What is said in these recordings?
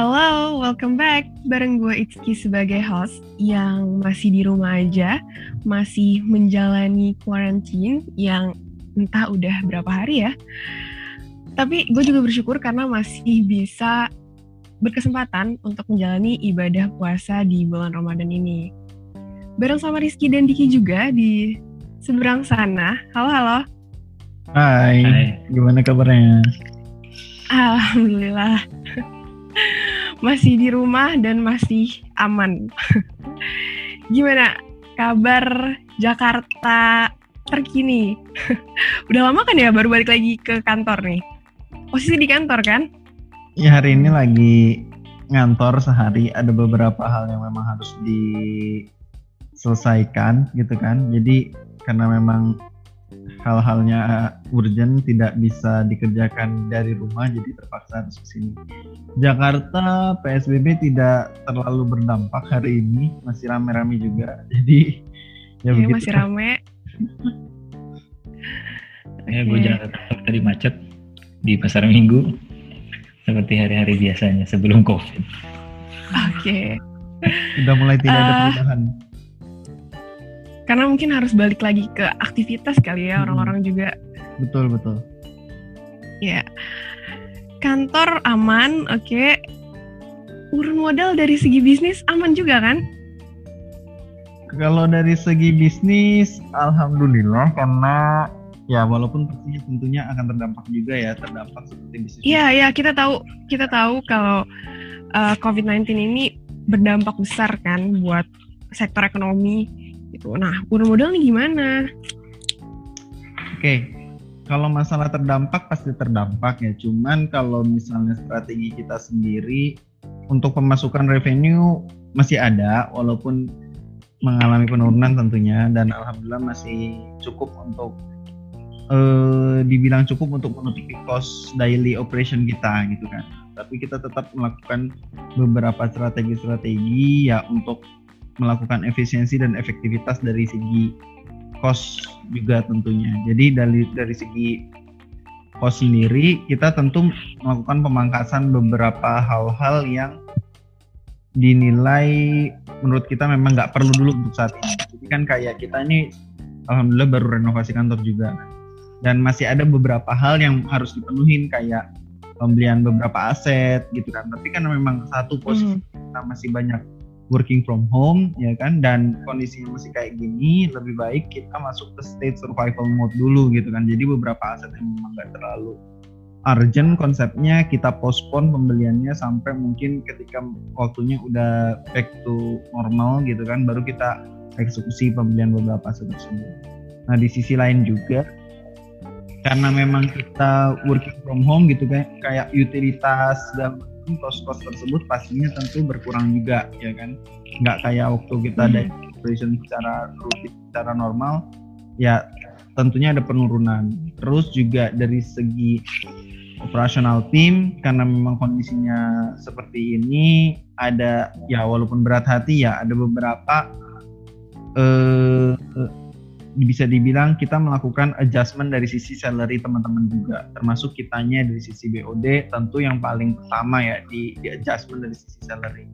Hello, welcome back. Bareng gue Itski sebagai host yang masih di rumah aja, masih menjalani quarantine yang entah udah berapa hari ya. Tapi gue juga bersyukur karena masih bisa berkesempatan untuk menjalani ibadah puasa di bulan Ramadan ini. Bareng sama Rizky dan Diki juga di seberang sana. Halo, halo. Hai, Hai. gimana kabarnya? Alhamdulillah masih di rumah dan masih aman. Gimana kabar Jakarta terkini? Udah lama kan ya baru balik lagi ke kantor nih? Posisi di kantor kan? Ya hari ini lagi ngantor sehari ada beberapa hal yang memang harus diselesaikan gitu kan. Jadi karena memang hal-halnya urgent tidak bisa dikerjakan dari rumah jadi terpaksa harus ke sini. Jakarta PSBB tidak terlalu berdampak hari ini masih rame-rame juga jadi ya, ya begitu. masih rame. ya gue Jakarta tadi macet di pasar minggu seperti hari-hari biasanya sebelum covid. Oke. Okay. Sudah mulai tidak uh, ada eh, perubahan karena mungkin harus balik lagi ke aktivitas kali ya orang-orang hmm. juga. Betul betul. Ya. Kantor aman oke. Okay. urun modal dari segi bisnis aman juga kan? Kalau dari segi bisnis alhamdulillah karena ya walaupun pastinya tentunya akan terdampak juga ya terdampak seperti bisnis. Iya iya kita tahu kita tahu kalau uh, eh, COVID-19 ini berdampak besar kan buat sektor ekonomi gitu. Nah, urun modal nih gimana? Oke, kalau masalah terdampak pasti terdampak ya. Cuman kalau misalnya strategi kita sendiri untuk pemasukan revenue masih ada walaupun mengalami penurunan tentunya dan alhamdulillah masih cukup untuk eh, dibilang cukup untuk menutupi cost daily operation kita gitu kan. Tapi kita tetap melakukan beberapa strategi-strategi ya untuk melakukan efisiensi dan efektivitas dari segi cost juga tentunya. Jadi dari dari segi cost sendiri kita tentu melakukan pemangkasan beberapa hal-hal yang dinilai menurut kita memang nggak perlu dulu untuk saat ini. Jadi kan kayak kita ini alhamdulillah baru renovasi kantor juga dan masih ada beberapa hal yang harus dipenuhin kayak pembelian beberapa aset gitu kan. Tapi kan memang satu posisi hmm. kita masih banyak working from home ya kan? Dan kondisinya masih kayak gini lebih baik kita masuk ke state survival mode dulu gitu kan. Jadi beberapa aset yang memang gak terlalu urgent konsepnya kita postpone pembeliannya sampai mungkin ketika waktunya udah back to normal gitu kan baru kita eksekusi pembelian beberapa aset tersebut. Nah di sisi lain juga karena memang kita working from home gitu kan kayak utilitas dan kos-kos tersebut pastinya tentu berkurang juga ya kan nggak kayak waktu kita ada hmm. operation secara rutin secara normal ya tentunya ada penurunan terus juga dari segi operasional tim karena memang kondisinya seperti ini ada ya walaupun berat hati ya ada beberapa eh, bisa dibilang kita melakukan adjustment dari sisi salary teman-teman juga. Termasuk kitanya dari sisi BOD tentu yang paling pertama ya di, di adjustment dari sisi salary.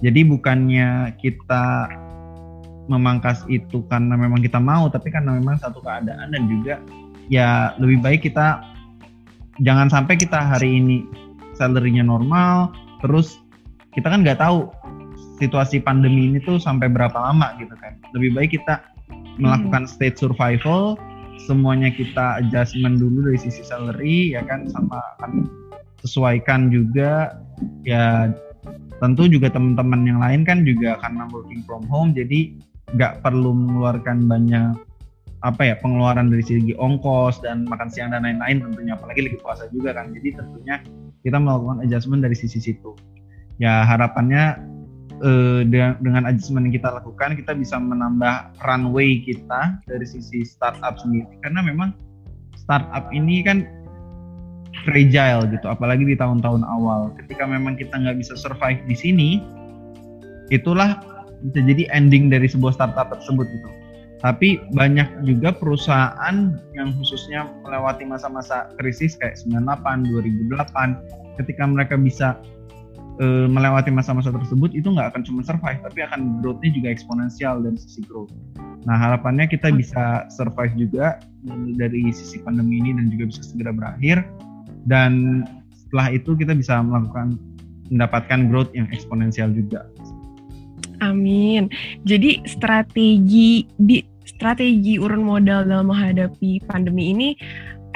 Jadi bukannya kita memangkas itu karena memang kita mau tapi karena memang satu keadaan dan juga ya lebih baik kita jangan sampai kita hari ini salarynya normal terus kita kan nggak tahu situasi pandemi ini tuh sampai berapa lama gitu kan. Lebih baik kita melakukan hmm. state survival semuanya kita adjustment dulu dari sisi salary ya kan sama kan sesuaikan juga. Ya tentu juga teman-teman yang lain kan juga karena working from home jadi nggak perlu mengeluarkan banyak apa ya pengeluaran dari segi ongkos dan makan siang dan lain-lain tentunya apalagi lagi puasa juga kan. Jadi tentunya kita melakukan adjustment dari sisi situ. Ya harapannya uh, dengan, dengan adjustment yang kita lakukan kita bisa menambah runway kita dari sisi startup sendiri. Karena memang startup ini kan fragile gitu apalagi di tahun-tahun awal. Ketika memang kita nggak bisa survive di sini itulah bisa jadi ending dari sebuah startup tersebut gitu. Tapi banyak juga perusahaan yang khususnya melewati masa-masa krisis kayak 98, 2008 ketika mereka bisa eh, melewati masa-masa tersebut itu nggak akan cuma survive tapi akan growth-nya juga eksponensial dari sisi growth. Nah harapannya kita bisa survive juga dari sisi pandemi ini dan juga bisa segera berakhir dan setelah itu kita bisa melakukan mendapatkan growth yang eksponensial juga. Amin. Jadi strategi di strategi urun modal dalam menghadapi pandemi ini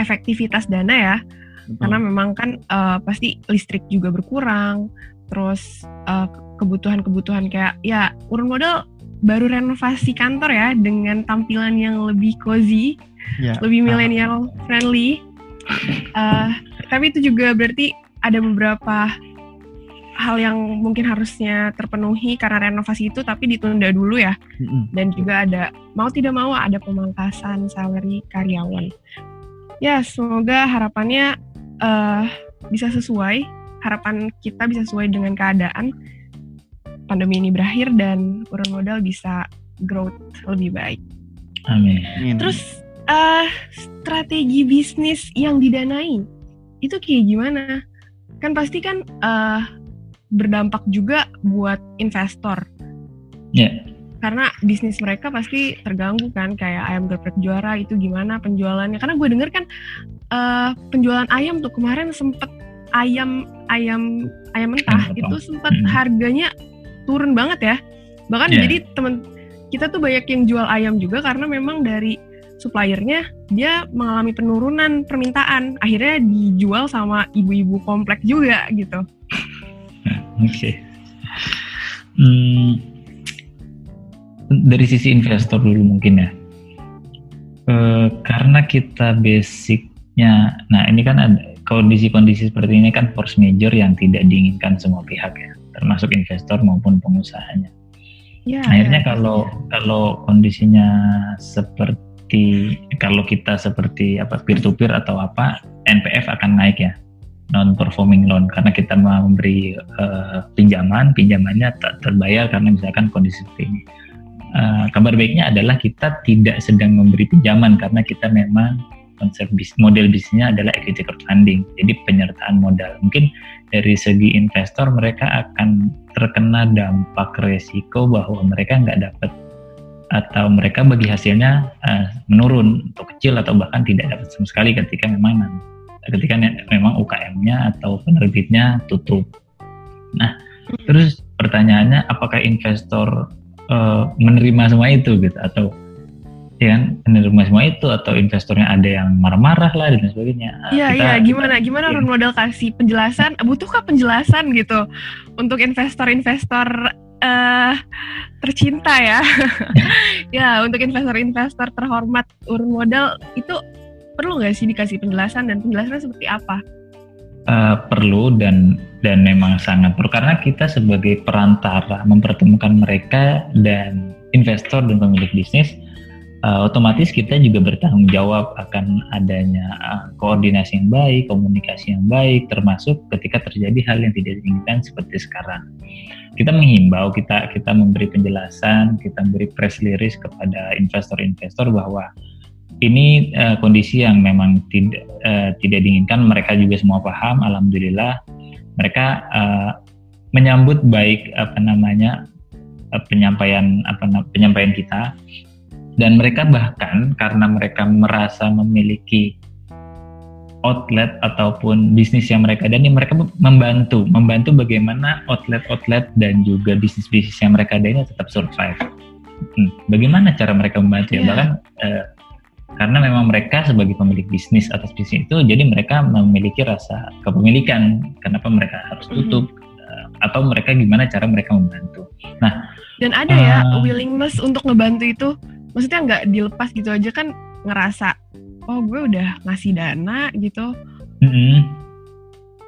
efektivitas dana ya. Betul. Karena memang kan uh, pasti listrik juga berkurang, terus uh, kebutuhan-kebutuhan kayak ya urun modal baru renovasi kantor ya dengan tampilan yang lebih cozy, ya. lebih milenial friendly. Uh, tapi itu juga berarti ada beberapa hal yang mungkin harusnya terpenuhi karena renovasi itu tapi ditunda dulu ya. Mm-hmm. Dan juga ada mau tidak mau ada pemangkasan salary karyawan. Ya, semoga harapannya uh, bisa sesuai, harapan kita bisa sesuai dengan keadaan pandemi ini berakhir dan urun modal bisa growth lebih baik. Amin. Terus uh, strategi bisnis yang didanai itu kayak gimana? Kan pasti kan uh, berdampak juga buat investor. Ya. Yeah. Karena bisnis mereka pasti terganggu kan, kayak ayam geprek juara itu gimana penjualannya? Karena gue denger kan uh, penjualan ayam tuh kemarin sempet ayam ayam ayam mentah hmm. itu sempat hmm. harganya turun banget ya. Bahkan yeah. jadi temen kita tuh banyak yang jual ayam juga karena memang dari suppliernya dia mengalami penurunan permintaan akhirnya dijual sama ibu-ibu komplek juga gitu Oke. Okay. Hmm, dari sisi investor dulu mungkin ya. E, karena kita basicnya, nah ini kan ada kondisi-kondisi seperti ini kan force major yang tidak diinginkan semua pihak ya, termasuk investor maupun pengusahanya. Ya, Akhirnya ya, kalau ya. kalau kondisinya seperti kalau kita seperti apa peer to peer atau apa, NPF akan naik ya non performing loan karena kita memberi uh, pinjaman pinjamannya tak terbayar karena misalkan kondisi seperti ini uh, kabar baiknya adalah kita tidak sedang memberi pinjaman karena kita memang konsep bis, model bisnisnya adalah equity crowdfunding jadi penyertaan modal mungkin dari segi investor mereka akan terkena dampak resiko bahwa mereka nggak dapat atau mereka bagi hasilnya uh, menurun atau kecil atau bahkan tidak dapat sama sekali ketika memang ketika memang UKM-nya atau penerbitnya tutup. Nah, terus pertanyaannya apakah investor uh, menerima semua itu gitu atau ya kan menerima semua itu atau investornya ada yang marah-marah lah dan sebagainya. Iya iya gimana gimana run modal kasih penjelasan butuhkah penjelasan gitu untuk investor-investor uh, tercinta ya. ya untuk investor-investor terhormat urun modal itu perlu nggak sih dikasih penjelasan dan penjelasannya seperti apa? Uh, perlu dan dan memang sangat perlu karena kita sebagai perantara mempertemukan mereka dan investor dan pemilik bisnis uh, otomatis kita juga bertanggung jawab akan adanya uh, koordinasi yang baik, komunikasi yang baik, termasuk ketika terjadi hal yang tidak diinginkan seperti sekarang. Kita menghimbau, kita kita memberi penjelasan, kita memberi press release kepada investor-investor bahwa ini uh, kondisi yang memang tidak uh, tidak diinginkan. Mereka juga semua paham alhamdulillah. Mereka uh, menyambut baik apa namanya penyampaian apa penyampaian kita dan mereka bahkan karena mereka merasa memiliki outlet ataupun bisnis yang mereka dan ini mereka membantu membantu bagaimana outlet-outlet dan juga bisnis-bisnis yang mereka ada ini tetap survive. Hmm, bagaimana cara mereka membantu yeah. ya iya. bahkan uh, karena memang mereka sebagai pemilik bisnis atas bisnis itu jadi mereka memiliki rasa kepemilikan kenapa mereka harus mm-hmm. tutup mm-hmm. atau mereka gimana cara mereka membantu nah dan ada uh, ya eh, willingness untuk ngebantu itu maksudnya nggak dilepas gitu aja kan ngerasa oh gue udah ngasih dana gitu. Mm-hmm.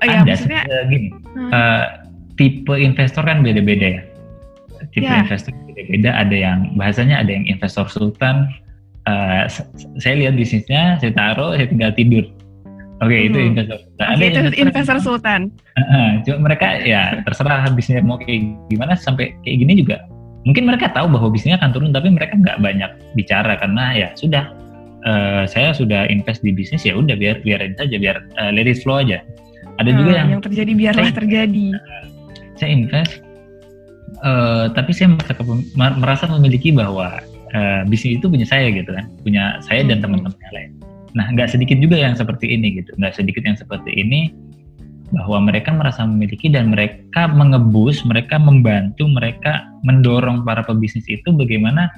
oh, ya, ada maksudnya gini. Hmm. uh, tipe investor kan beda-beda ya. Tipe yeah. investor beda-beda. Ada yang bahasanya ada yang investor sultan. Uh, saya lihat bisnisnya saya taruh saya tinggal tidur. Oke okay, hmm. itu investor sultan. Okay, itu investor, investor sultan. Uh, cuma mereka ya terserah bisnisnya mau kayak gimana sampai kayak gini juga mungkin mereka tahu bahwa bisnisnya akan turun tapi mereka nggak banyak bicara karena ya sudah uh, saya sudah invest di bisnis ya udah biar biarin saja biar uh, let it flow aja. Ada hmm, juga yang yang terjadi biarlah saya, terjadi. saya invest uh, tapi saya merasa, merasa memiliki bahwa uh, bisnis itu punya saya gitu kan punya saya dan hmm. teman-teman yang lain. Nah nggak sedikit juga yang seperti ini gitu nggak sedikit yang seperti ini bahwa mereka merasa memiliki dan mereka mengebus mereka membantu mereka mendorong para pebisnis itu bagaimana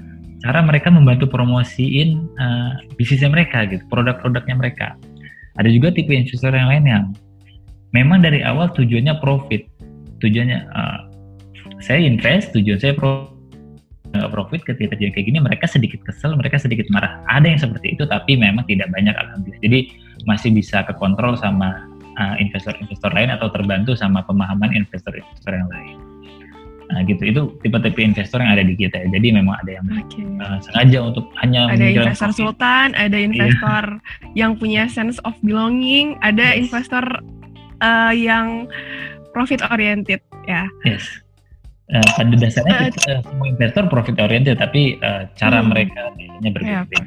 cara mereka membantu promosiin uh, bisnisnya mereka gitu produk-produknya mereka. Ada juga tipe investor yang lain yang memang dari awal tujuannya profit. Tujuannya uh, saya invest tujuan saya pro profit ketika terjadi kayak gini mereka sedikit kesel mereka sedikit marah. Ada yang seperti itu tapi memang tidak banyak alhamdulillah. Jadi masih bisa kekontrol sama uh, investor-investor lain atau terbantu sama pemahaman investor-investor yang lain nah gitu itu tipe-tipe investor yang ada di kita ya. jadi memang ada yang okay. uh, sengaja untuk hanya ada investor profit. sultan ada iya. investor yang punya sense of belonging ada yes. investor uh, yang profit oriented ya yes Uh, pada dasarnya uh, kita, uh, semua investor profit oriented tapi uh, cara hmm. mereka biasanya berbeda. Yeah, Oke.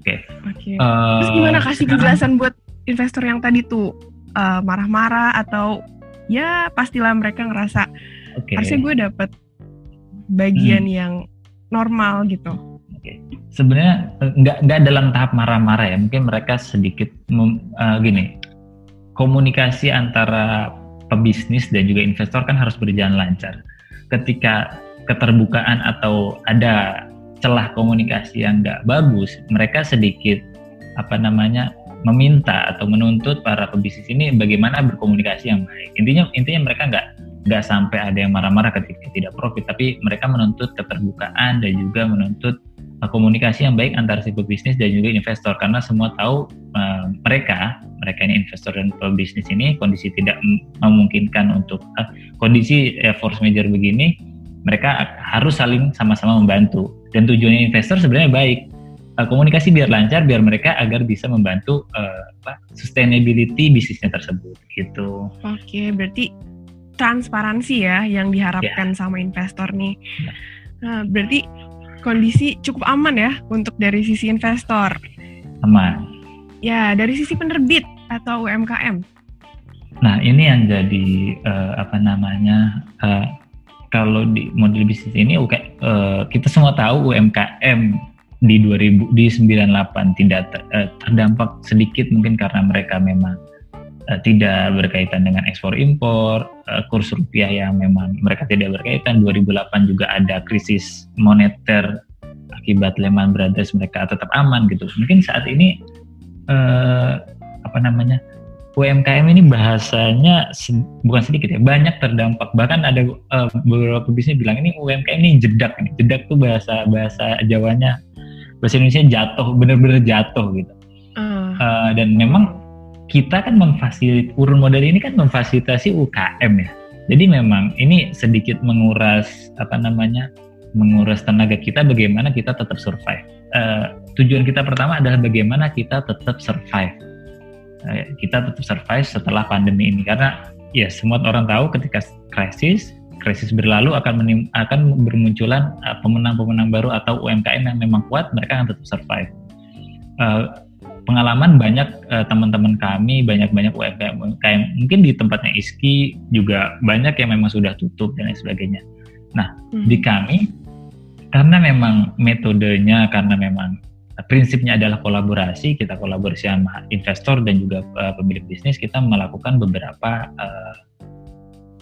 Okay. Okay. Uh, Terus gimana kasih penjelasan buat investor yang tadi tuh marah marah-marah atau ya pastilah mereka ngerasa okay. harusnya gue dapet bagian hmm. yang normal gitu. Okay. Sebenarnya nggak nggak dalam tahap marah-marah ya. Mungkin mereka sedikit mem, uh, gini komunikasi antara pebisnis dan juga investor kan harus berjalan lancar ketika keterbukaan atau ada celah komunikasi yang nggak bagus, mereka sedikit apa namanya meminta atau menuntut para pebisnis ini bagaimana berkomunikasi yang baik. Intinya intinya mereka nggak nggak sampai ada yang marah-marah ketika tidak profit, tapi mereka menuntut keterbukaan dan juga menuntut uh, komunikasi yang baik antara si pebisnis dan juga investor. Karena semua tahu uh, mereka mereka ini investor dan pebisnis ini kondisi tidak memungkinkan untuk uh, kondisi force major begini mereka harus saling sama-sama membantu. Dan tujuannya investor sebenarnya baik uh, komunikasi biar lancar biar mereka agar bisa membantu uh, apa, sustainability bisnisnya tersebut gitu. Oke, berarti transparansi ya yang diharapkan yeah. sama investor nih. Yeah. Nah, berarti kondisi cukup aman ya untuk dari sisi investor. Aman. Ya, dari sisi penerbit atau UMKM. Nah, ini yang jadi uh, apa namanya uh, kalau di model bisnis ini uh, kita semua tahu UMKM di 2000 di 98 tidak ter, uh, terdampak sedikit mungkin karena mereka memang uh, tidak berkaitan dengan ekspor impor, uh, kurs rupiah yang memang mereka tidak berkaitan. 2008 juga ada krisis moneter akibat Lehman Brothers mereka tetap aman gitu. Mungkin saat ini uh, apa namanya UMKM ini bahasanya bukan sedikit ya banyak terdampak bahkan ada uh, beberapa bisnis bilang ini UMKM ini jedak ini jedak tuh bahasa bahasa Jawanya bahasa Indonesia jatuh bener-bener jatuh gitu. Uh. Uh, dan memang kita kan memfasilitasi urun modal ini kan memfasilitasi UKM ya. Jadi memang ini sedikit menguras apa namanya menguras tenaga kita bagaimana kita tetap survive. Uh, tujuan kita pertama adalah bagaimana kita tetap survive. Eh, kita tetap survive setelah pandemi ini. Karena ya semua orang tahu ketika krisis krisis berlalu akan menim, akan bermunculan uh, pemenang-pemenang baru atau UMKM yang memang kuat mereka akan tetap survive. Uh, pengalaman banyak uh, teman-teman kami banyak-banyak UMKM UMKM mungkin di tempatnya Iski juga banyak yang memang sudah tutup dan lain sebagainya. Nah hmm. di kami karena memang metodenya karena memang prinsipnya adalah kolaborasi kita kolaborasi sama investor dan juga uh, pemilik bisnis kita melakukan beberapa uh,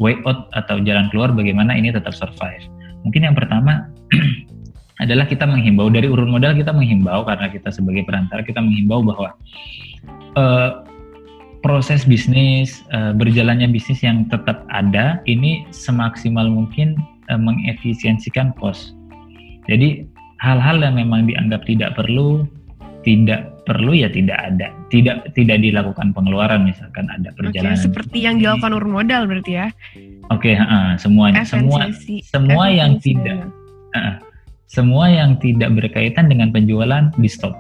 way out atau jalan keluar bagaimana ini tetap survive. Mungkin yang pertama adalah kita menghimbau dari urun modal kita menghimbau karena kita sebagai perantara kita menghimbau bahwa uh, proses bisnis uh, berjalannya bisnis yang tetap ada ini semaksimal mungkin uh, mengefisiensikan cost. Jadi hal-hal yang memang dianggap tidak perlu tidak perlu ya tidak ada. Tidak tidak dilakukan pengeluaran misalkan ada perjalanan okay, seperti yang dilakukan urun modal berarti ya? Oke okay, uh, semuanya. Semua semua yang tidak uh, semua yang tidak berkaitan dengan penjualan di stop.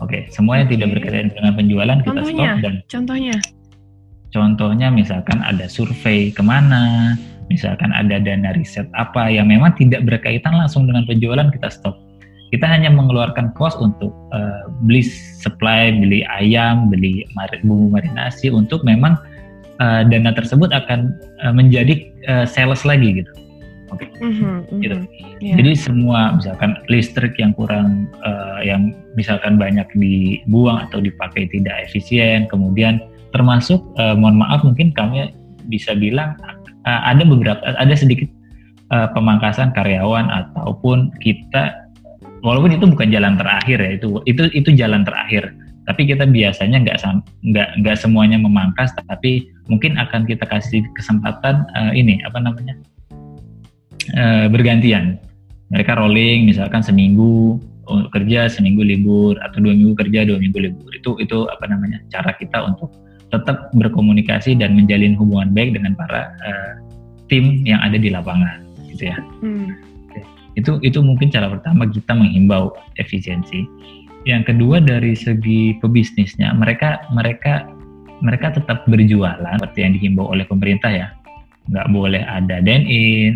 Oke okay, semua yang okay. tidak berkaitan dengan penjualan kita contohnya, stop dan contohnya. Contohnya misalkan ada survei ke mana misalkan ada dana riset apa yang memang tidak berkaitan langsung dengan penjualan kita stop kita hanya mengeluarkan cost untuk uh, beli supply beli ayam beli bumbu marinasi untuk memang uh, dana tersebut akan uh, menjadi uh, sales lagi gitu. Oke, okay. mm -hmm, gitu. Yeah. Jadi semua misalkan listrik yang kurang, uh, yang misalkan banyak dibuang atau dipakai tidak efisien, kemudian termasuk uh, mohon maaf mungkin kami bisa bilang uh, ada beberapa, ada sedikit uh, pemangkasan karyawan ataupun kita, walaupun itu bukan jalan terakhir ya, itu itu itu jalan terakhir. Tapi kita biasanya nggak nggak nggak semuanya memangkas tapi mungkin akan kita kasih kesempatan uh, ini apa namanya uh, bergantian. Mereka rolling misalkan seminggu oh, kerja seminggu libur atau dua minggu kerja dua minggu libur. Itu itu apa namanya cara kita untuk tetap berkomunikasi dan menjalin hubungan baik dengan para uh, tim yang ada di lapangan gitu ya. Hmm. Itu itu mungkin cara pertama kita menghimbau efisiensi yang kedua dari segi pebisnisnya, mereka mereka mereka tetap berjualan seperti yang dihimbau oleh pemerintah ya. Nggak boleh ada dine in,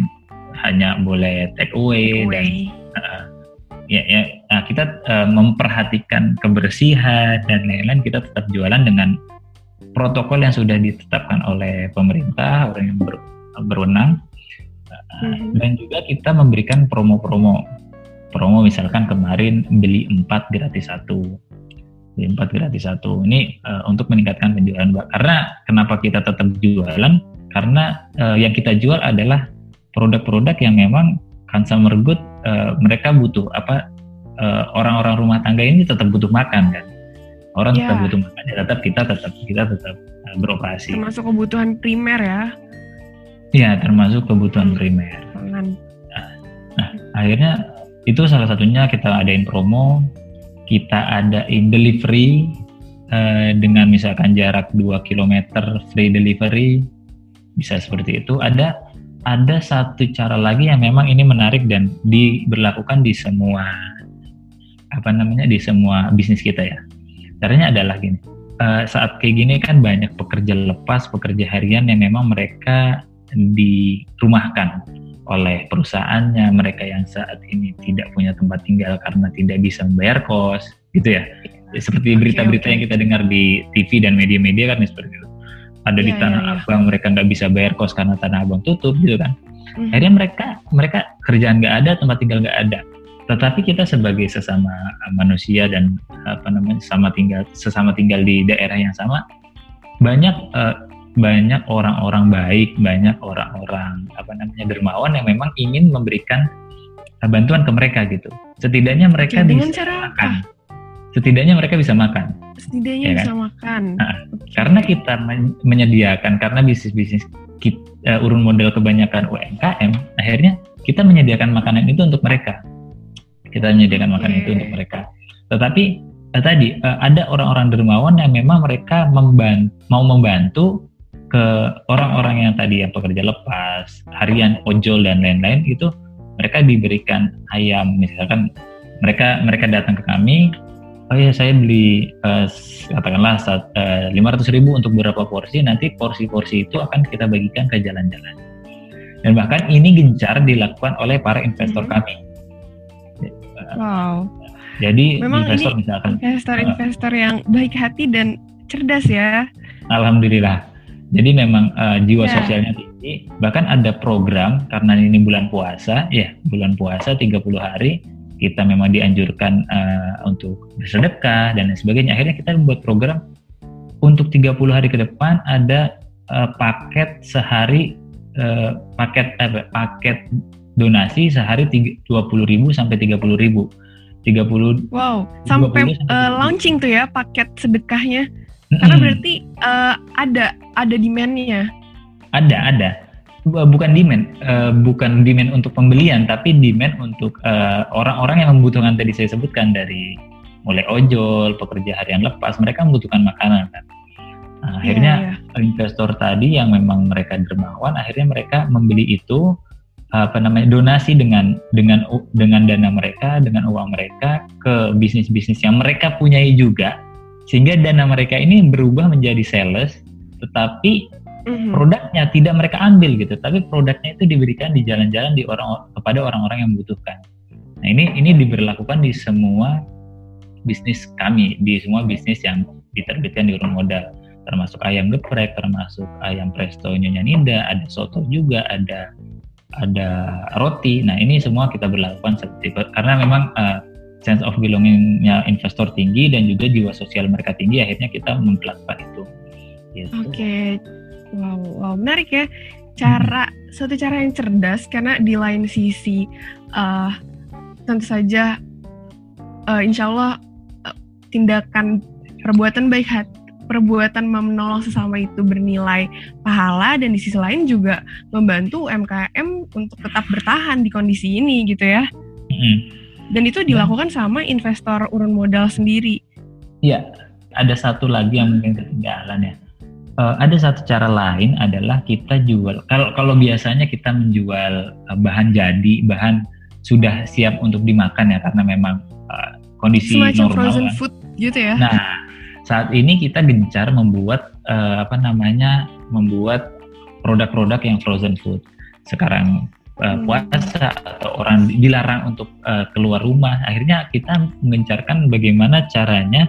hanya boleh take away, take away. dan uh, ya, ya nah kita uh, memperhatikan kebersihan dan lain-lain kita tetap jualan dengan protokol yang sudah ditetapkan oleh pemerintah orang yang ber, berwenang mm-hmm. dan juga kita memberikan promo-promo. Promo misalkan kemarin beli 4 gratis satu. Beli 4 gratis satu. Ini uh, untuk meningkatkan penjualan mbak. Karena kenapa kita tetap jualan? Karena uh, yang kita jual adalah produk-produk yang memang consumer good uh, mereka butuh apa orang-orang uh, rumah tangga ini tetap butuh makan kan? Orang yeah. tetap butuh makan ya tetap kita tetap kita tetap uh, beroperasi. Termasuk kebutuhan primer ya Iya termasuk kebutuhan hmm. primer nah, nah akhirnya itu salah satunya kita adain promo kita adain delivery uh, dengan misalkan jarak 2 km free delivery bisa seperti itu. Ada ada satu cara lagi yang memang ini menarik dan diberlakukan di semua apa namanya di semua bisnis kita ya. Caranya adalah gini uh, saat kayak gini kan banyak pekerja lepas pekerja harian yang memang mereka dirumahkan oleh perusahaannya mereka yang saat ini tidak punya tempat tinggal karena tidak bisa membayar kos gitu ya, ya seperti berita-berita okay, okay. yang kita dengar di TV dan media-media kan seperti itu ada yeah, di iya, tanah yeah, abang yeah. mereka nggak bisa bayar kos karena tanah abang tutup gitu kan mm. akhirnya mereka mereka kerjaan nggak ada tempat tinggal nggak ada tetapi kita sebagai sesama manusia dan apa namanya sama tinggal sesama tinggal di daerah yang sama banyak uh, banyak orang-orang baik, banyak orang-orang apa namanya dermawan yang memang ingin memberikan uh, bantuan ke mereka gitu. Setidaknya mereka Dengan bisa cara makan. Apa? Setidaknya mereka bisa makan. Setidaknya ya bisa kan? makan. Nah, okay. Karena kita men menyediakan karena bisnis-bisnis uh, urun model kebanyakan UMKM, akhirnya kita menyediakan makanan itu untuk mereka. Kita menyediakan makanan itu untuk mereka. Tetapi uh, tadi uh, ada orang-orang dermawan yang memang mereka memban mau membantu ke orang-orang yang tadi yang pekerja lepas, harian, ojol dan lain-lain itu mereka diberikan ayam. Misalkan mereka mereka datang ke kami oh ya saya beli uh, katakanlah eh, lima ratus ribu untuk beberapa porsi nanti porsi-porsi itu akan kita bagikan ke jalan-jalan. Dan bahkan ini gencar dilakukan oleh para investor hmm. kami. Wow. Jadi Memang investor ini misalkan investor-investor uh, yang baik hati dan cerdas ya. Alhamdulillah jadi memang uh, jiwa yeah. sosialnya tinggi. Bahkan ada program karena ini bulan puasa, ya bulan puasa 30 hari kita memang dianjurkan uh, untuk bersedekah dan lain sebagainya. Akhirnya kita membuat program untuk 30 hari ke depan ada uh, paket sehari uh, paket eh, paket donasi sehari 20.000 sampai 30.000. 30 Wow, sampai 20, uh, launching tuh ya paket sedekahnya. Karena berarti uh, ada ada demandnya. Ada ada. Bukan demand, uh, bukan demand untuk pembelian, tapi demand untuk eh, orang-orang uh, yang membutuhkan tadi saya sebutkan dari mulai ojol, pekerja harian lepas, mereka membutuhkan makanan kan. Nah, akhirnya yeah, yeah. investor tadi yang memang mereka dermawan, akhirnya mereka membeli itu apa namanya donasi dengan dengan dengan dana mereka, dengan uang mereka ke bisnis-bisnis yang mereka punyai juga sehingga dana mereka ini berubah menjadi sales tetapi mm-hmm. produknya tidak mereka ambil gitu tapi produknya itu diberikan di jalan-jalan di orang kepada orang-orang yang membutuhkan nah ini ini diberlakukan di semua bisnis kami di semua bisnis yang diterbitkan di urun modal termasuk ayam geprek, termasuk ayam presto Nyonya Ninda, ada soto juga, ada ada roti. Nah ini semua kita berlakukan seperti itu karena memang uh, sense of belongingnya investor tinggi dan juga jiwa sosial mereka tinggi, akhirnya kita memperlakukan itu. Gitu. Oke, okay. wow, wow, menarik ya cara hmm. suatu cara yang cerdas karena di lain sisi uh, tentu saja uh, insya Allah uh, tindakan perbuatan baik hati perbuatan menolong sesama itu bernilai pahala dan di sisi lain juga membantu UMKM untuk tetap bertahan di kondisi ini gitu ya. Hmm. Dan itu dilakukan sama investor urun modal sendiri. Iya, ada satu lagi yang mungkin ketinggalan ya. Uh, ada satu cara lain adalah kita jual. Kalau kalau biasanya kita menjual uh, bahan jadi, bahan sudah siap untuk dimakan ya karena memang uh, kondisi Semacam normal. frozen food gitu ya. Nah, saat ini kita gencar membuat uh, apa namanya? membuat produk-produk yang frozen food. Sekarang uh, puasa atau orang dilarang untuk uh, keluar rumah, akhirnya kita mengencarkan bagaimana caranya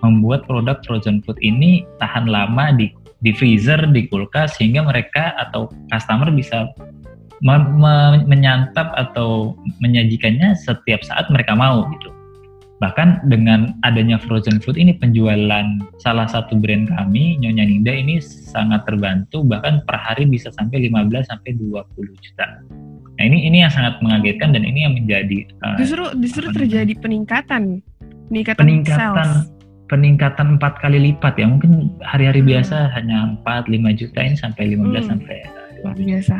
membuat produk frozen food ini tahan lama di di freezer, di kulkas sehingga mereka atau customer bisa me me menyantap atau menyajikannya setiap saat mereka mau gitu. Bahkan dengan adanya frozen food ini penjualan salah satu brand kami Nyonya Ninda ini sangat terbantu bahkan per hari bisa sampai 15 sampai 20 juta. Nah, ini ini yang sangat mengagetkan dan ini yang menjadi uh, justru justru terjadi peningkatan peningkatan peningkatan sales. peningkatan empat kali lipat ya mungkin hari-hari hmm. biasa hanya 4 5 juta ini sampai 15 hmm. sampai luar biasa.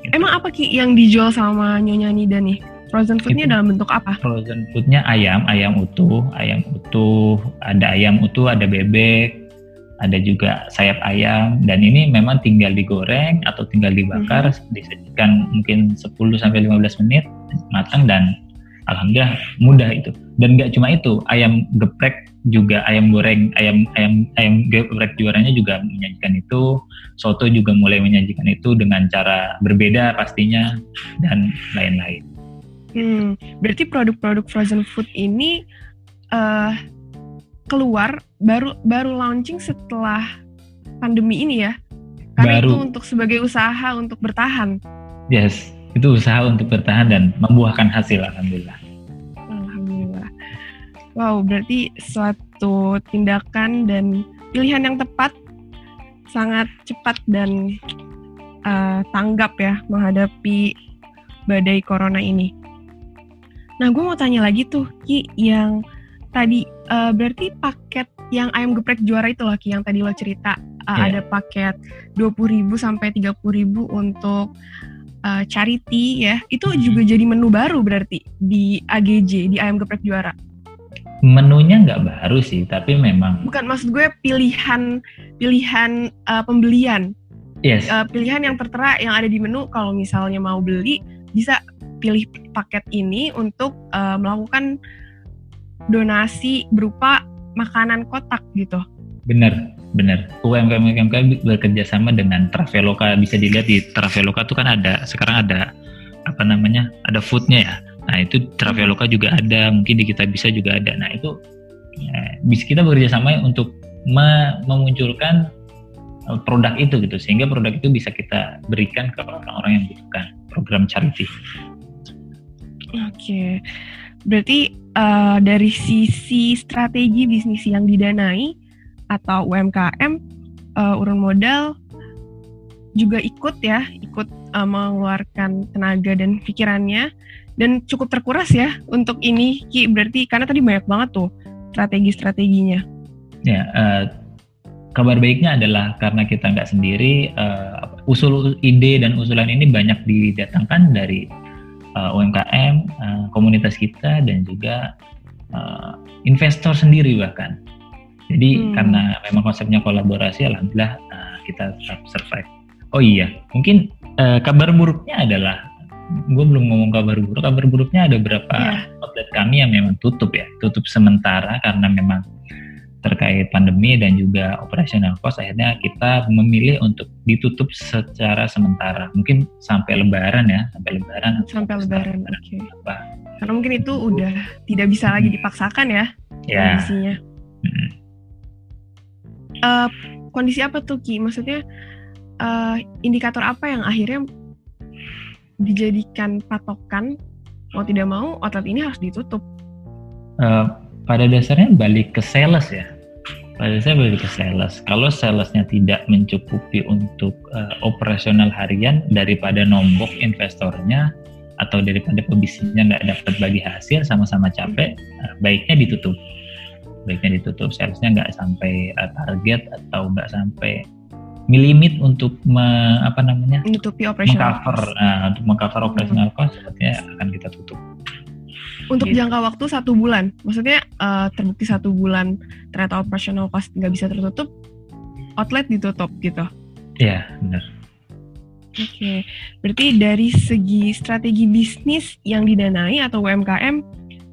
Gitu. Emang apa Ki yang dijual sama Nyonya Nida nih? Frozen foodnya dalam bentuk apa? Frozen foodnya ayam, ayam utuh, ayam utuh, ada ayam utuh, ada bebek, ada juga sayap ayam dan ini memang tinggal digoreng atau tinggal dibakar, hmm. disajikan mungkin 10 sampai 15 menit matang dan alhamdulillah mudah itu. Dan nggak cuma itu, ayam geprek juga ayam goreng ayam ayam ayam geprek juaranya juga menyajikan itu soto juga mulai menyajikan itu dengan cara berbeda pastinya dan lain-lain. Hmm, berarti produk-produk frozen food ini uh, keluar baru baru launching setelah pandemi ini ya? Karena baru. itu untuk sebagai usaha untuk bertahan. Yes, itu usaha untuk bertahan dan membuahkan hasil alhamdulillah. Wow, berarti suatu tindakan dan pilihan yang tepat, sangat cepat dan uh, tanggap ya menghadapi badai corona ini. Nah, gue mau tanya lagi tuh, Ki, yang tadi uh, berarti paket yang ayam geprek juara itu loh, Ki, yang tadi lo cerita. Uh, yeah. Ada paket 20.000 sampai 30.000 untuk uh, charity ya. Itu hmm. juga jadi menu baru berarti di AGJ, di ayam geprek juara menunya nggak baru sih tapi memang bukan maksud gue pilihan pilihan uh, pembelian yes uh, pilihan yang tertera yang ada di menu kalau misalnya mau beli bisa pilih paket ini untuk uh, melakukan donasi berupa makanan kotak gitu. Benar benar. UMKM UMKM bekerja sama dengan Traveloka. Bisa dilihat di Traveloka tuh kan ada sekarang ada apa namanya ada foodnya ya. Nah itu Traveloka juga ada, mungkin di kita bisa juga ada. Nah itu ya, bisa kita bekerja sama untuk me memunculkan uh, produk itu gitu, sehingga produk itu bisa kita berikan ke orang-orang yang butuhkan program charity. Oke, berarti uh, dari sisi strategi bisnis yang didanai atau UMKM uh, urun modal juga ikut ya, ikut uh, mengeluarkan tenaga dan pikirannya dan cukup terkuras ya untuk ini Ki berarti karena tadi banyak banget tuh strategi-strateginya. Ya, uh, kabar baiknya adalah karena kita nggak sendiri, uh, usul ide dan usulan ini banyak didatangkan dari uh, UMKM, uh, komunitas kita dan juga uh, investor sendiri bahkan. Jadi hmm. karena memang konsepnya kolaborasi, alhamdulillah uh, kita tetap survive. Oh iya, mungkin uh, kabar buruknya adalah gue belum ngomong kabar buruk kabar buruknya ada beberapa yeah. outlet kami yang memang tutup ya tutup sementara karena memang terkait pandemi dan juga operasional cost akhirnya kita memilih untuk ditutup secara sementara mungkin sampai lebaran ya sampai lebaran sampai lebaran oke okay. karena mungkin itu udah tidak bisa lagi hmm. dipaksakan ya yeah. kondisinya hmm. uh, kondisi apa tuh Ki? Maksudnya uh, indikator apa yang akhirnya dijadikan patokan mau tidak mau outlet ini harus ditutup? Uh, pada dasarnya balik ke sales ya. Pada dasarnya balik ke sales. Kalau salesnya tidak mencukupi untuk uh, operasional harian daripada nombok investornya atau daripada pebisnisnya nggak dapat bagi hasil sama-sama capek, uh, baiknya ditutup. Baiknya ditutup. Salesnya nggak sampai uh, target atau nggak sampai milimit untuk me, apa namanya menutupi operational mengcover uh, untuk mengcover hmm. operational cost sepertinya akan kita tutup untuk gitu. jangka waktu satu bulan maksudnya uh, terbukti satu bulan ternyata operational cost nggak bisa tertutup outlet ditutup gitu iya benar Oke, okay. berarti dari segi strategi bisnis yang didanai atau UMKM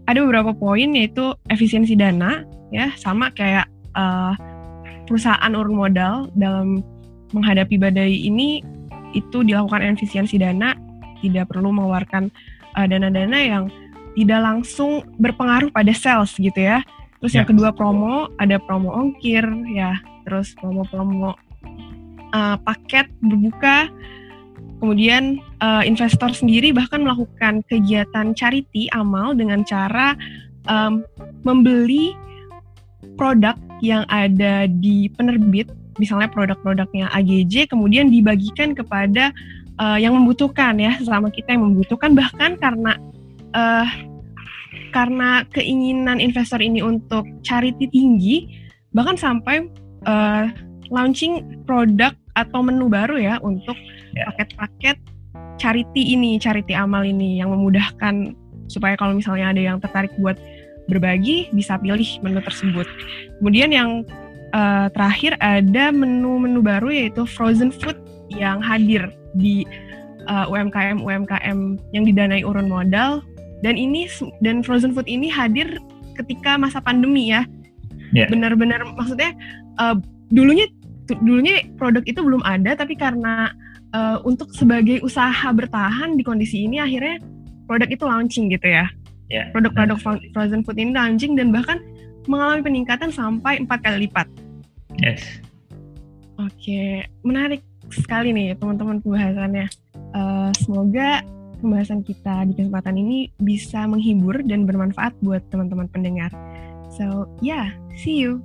ada beberapa poin yaitu efisiensi dana ya sama kayak uh, perusahaan urun modal dalam menghadapi badai ini itu dilakukan efisiensi dana, tidak perlu mengeluarkan uh, dana-dana yang tidak langsung berpengaruh pada sales gitu ya. Terus ya. yang kedua promo, ada promo ongkir ya, terus promo-promo uh, paket berbuka. Kemudian uh, investor sendiri bahkan melakukan kegiatan charity amal dengan cara um, membeli produk yang ada di penerbit misalnya produk-produknya AGJ kemudian dibagikan kepada uh, yang membutuhkan ya selama kita yang membutuhkan bahkan karena uh, karena keinginan investor ini untuk charity tinggi bahkan sampai uh, launching produk atau menu baru ya untuk ya. paket-paket charity ini charity amal ini yang memudahkan supaya kalau misalnya ada yang tertarik buat berbagi bisa pilih menu tersebut kemudian yang uh, terakhir ada menu-menu baru yaitu frozen food yang hadir di uh, UMKM UMKM yang didanai urun modal dan ini dan frozen food ini hadir ketika masa pandemi ya yeah. benar-benar maksudnya uh, dulunya dulunya produk itu belum ada tapi karena uh, untuk sebagai usaha bertahan di kondisi ini akhirnya produk itu launching gitu ya yeah. produk-produk frozen food ini launching dan bahkan mengalami peningkatan sampai empat kali lipat Yes. Oke, menarik sekali nih teman-teman pembahasannya. Uh, semoga pembahasan kita di kesempatan ini bisa menghibur dan bermanfaat buat teman-teman pendengar. So, yeah, see you.